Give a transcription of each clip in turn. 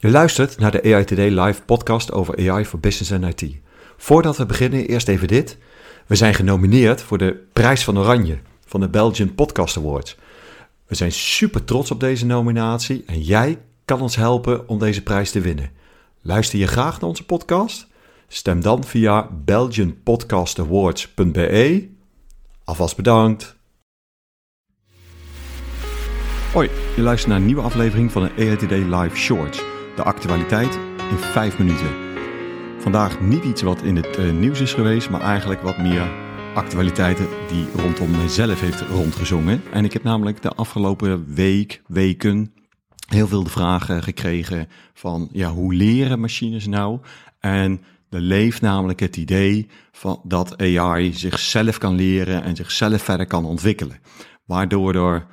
Je luistert naar de AI Today live podcast over AI voor business en IT. Voordat we beginnen, eerst even dit. We zijn genomineerd voor de Prijs van Oranje van de Belgian Podcast Awards. We zijn super trots op deze nominatie en jij kan ons helpen om deze prijs te winnen. Luister je graag naar onze podcast? Stem dan via belgianpodcastawards.be. Alvast bedankt. Hoi, je luistert naar een nieuwe aflevering van AI Today Live Shorts. De actualiteit in 5 minuten. Vandaag niet iets wat in het uh, nieuws is geweest, maar eigenlijk wat meer actualiteiten die rondom mezelf heeft rondgezongen. En ik heb namelijk de afgelopen week, weken, heel veel de vragen gekregen van ja, hoe leren machines nou? En er leeft namelijk het idee van dat AI zichzelf kan leren en zichzelf verder kan ontwikkelen. Waardoor er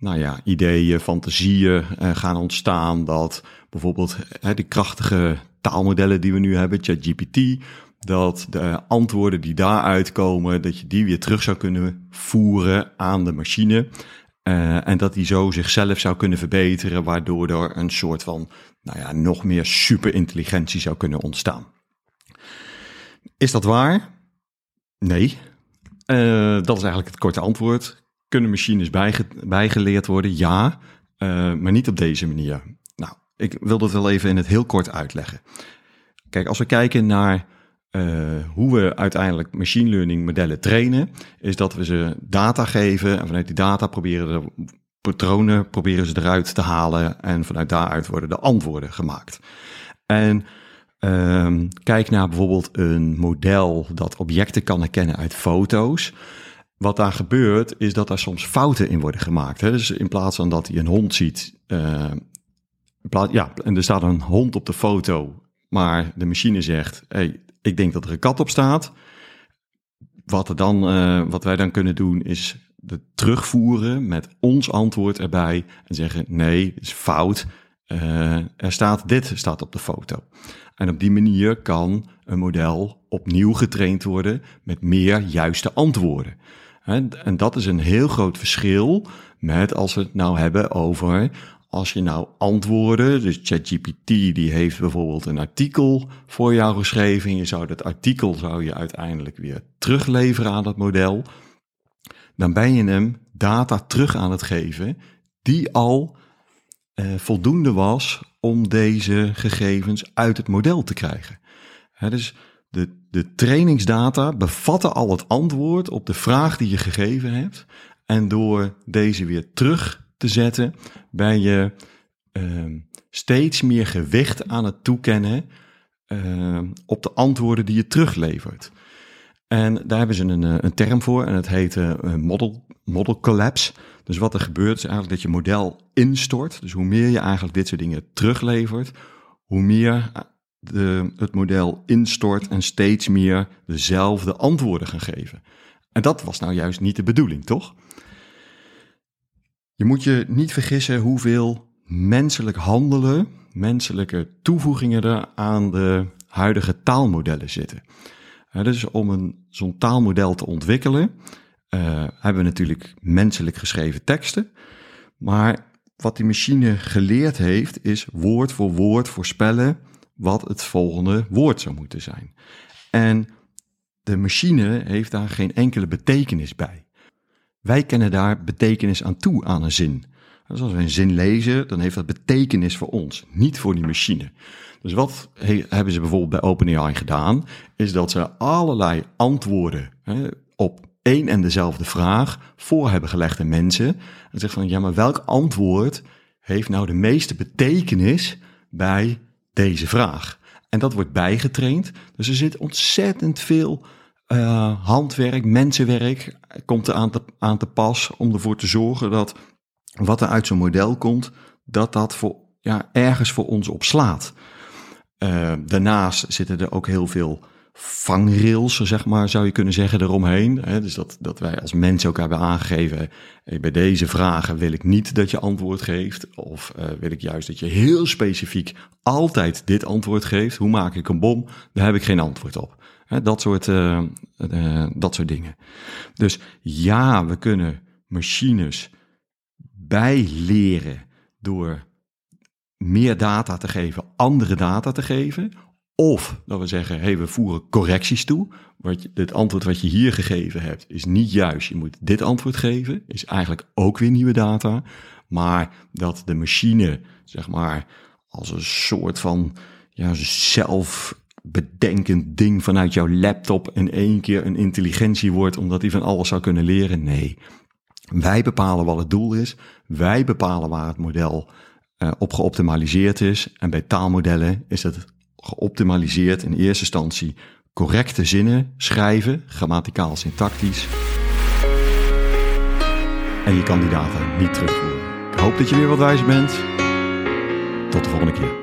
nou ja, ideeën, fantasieën uh, gaan ontstaan dat bijvoorbeeld die krachtige taalmodellen die we nu hebben, ChatGPT, dat de antwoorden die daaruit komen, dat je die weer terug zou kunnen voeren aan de machine. Uh, en dat die zo zichzelf zou kunnen verbeteren, waardoor er een soort van, nou ja, nog meer superintelligentie zou kunnen ontstaan. Is dat waar? Nee. Uh, dat is eigenlijk het korte antwoord. Kunnen machines bijge bijgeleerd worden? Ja, uh, maar niet op deze manier. Nou, ik wil dat wel even in het heel kort uitleggen. Kijk, als we kijken naar uh, hoe we uiteindelijk machine learning modellen trainen, is dat we ze data geven en vanuit die data proberen patronen proberen ze eruit te halen en vanuit daaruit worden de antwoorden gemaakt. En um, kijk naar bijvoorbeeld een model dat objecten kan herkennen uit foto's. Wat daar gebeurt, is dat er soms fouten in worden gemaakt. Hè? Dus in plaats van dat hij een hond ziet, plaats, ja, en er staat een hond op de foto, maar de machine zegt: hey, ik denk dat er een kat op staat. Wat, er dan, uh, wat wij dan kunnen doen is de terugvoeren met ons antwoord erbij en zeggen nee, is fout. Uh, er staat dit staat op de foto. En op die manier kan een model opnieuw getraind worden met meer juiste antwoorden. En dat is een heel groot verschil met als we het nou hebben over als je nou antwoorden, dus ChatGPT die heeft bijvoorbeeld een artikel voor jou geschreven en je zou dat artikel zou je uiteindelijk weer terugleveren aan dat model, dan ben je hem data terug aan het geven die al eh, voldoende was om deze gegevens uit het model te krijgen. He, dus de, de trainingsdata bevatten al het antwoord op de vraag die je gegeven hebt. En door deze weer terug te zetten, ben je uh, steeds meer gewicht aan het toekennen uh, op de antwoorden die je teruglevert. En daar hebben ze een, eh, een term voor en het heet uh, model, model collapse. Dus wat er gebeurt is eigenlijk dat je model instort. Dus hoe meer je eigenlijk dit soort dingen teruglevert, hoe meer het model instort en steeds meer dezelfde antwoorden gaan geven. En dat was nou juist niet de bedoeling, toch? Je moet je niet vergissen hoeveel menselijk handelen, menselijke toevoegingen er aan de huidige taalmodellen zitten. dus om zo'n taalmodel te ontwikkelen, uh, hebben we natuurlijk menselijk geschreven teksten. Maar wat die machine geleerd heeft, is woord voor woord voorspellen wat het volgende woord zou moeten zijn. En de machine heeft daar geen enkele betekenis bij. Wij kennen daar betekenis aan toe aan een zin. Dus als we een zin lezen, dan heeft dat betekenis voor ons, niet voor die machine. Dus wat hebben ze bijvoorbeeld bij OpenAI gedaan, is dat ze allerlei antwoorden op één en dezelfde vraag voor hebben gelegd aan mensen. En zeggen van, ja, maar welk antwoord heeft nou de meeste betekenis bij deze vraag? En dat wordt bijgetraind. Dus er zit ontzettend veel uh, handwerk, mensenwerk komt er aan te, aan te pas om ervoor te zorgen dat wat er uit zo'n model komt, dat dat voor, ja, ergens voor ons op slaat. Uh, daarnaast zitten er ook heel veel vangrails, zeg maar, zou je kunnen zeggen, eromheen. Dus dat, dat wij als mensen ook hebben aangegeven, bij deze vragen wil ik niet dat je antwoord geeft. Of uh, wil ik juist dat je heel specifiek altijd dit antwoord geeft. Hoe maak ik een bom? Daar heb ik geen antwoord op. Dat, soort, uh, uh, dat soort dingen. Dus ja, we kunnen machines bijleren door meer data te geven, andere data te geven. Of dat we zeggen, hey, we voeren correcties toe. Wat het antwoord wat je hier gegeven hebt is niet juist. Je moet dit antwoord geven. Is eigenlijk ook weer nieuwe data. Maar dat de machine, zeg maar, als een soort van ja, zelfbedenkend ding vanuit jouw laptop in één keer een intelligentie wordt, omdat hij van alles zou kunnen leren. Nee. Wij bepalen wat het doel is. Wij bepalen waar het model uh, op geoptimaliseerd is. En bij taalmodellen is het geoptimaliseerd in eerste instantie correcte zinnen schrijven, grammaticaal syntactisch. En je kan die data niet terugvoeren. Ik hoop dat je weer wat wijs bent. Tot de volgende keer.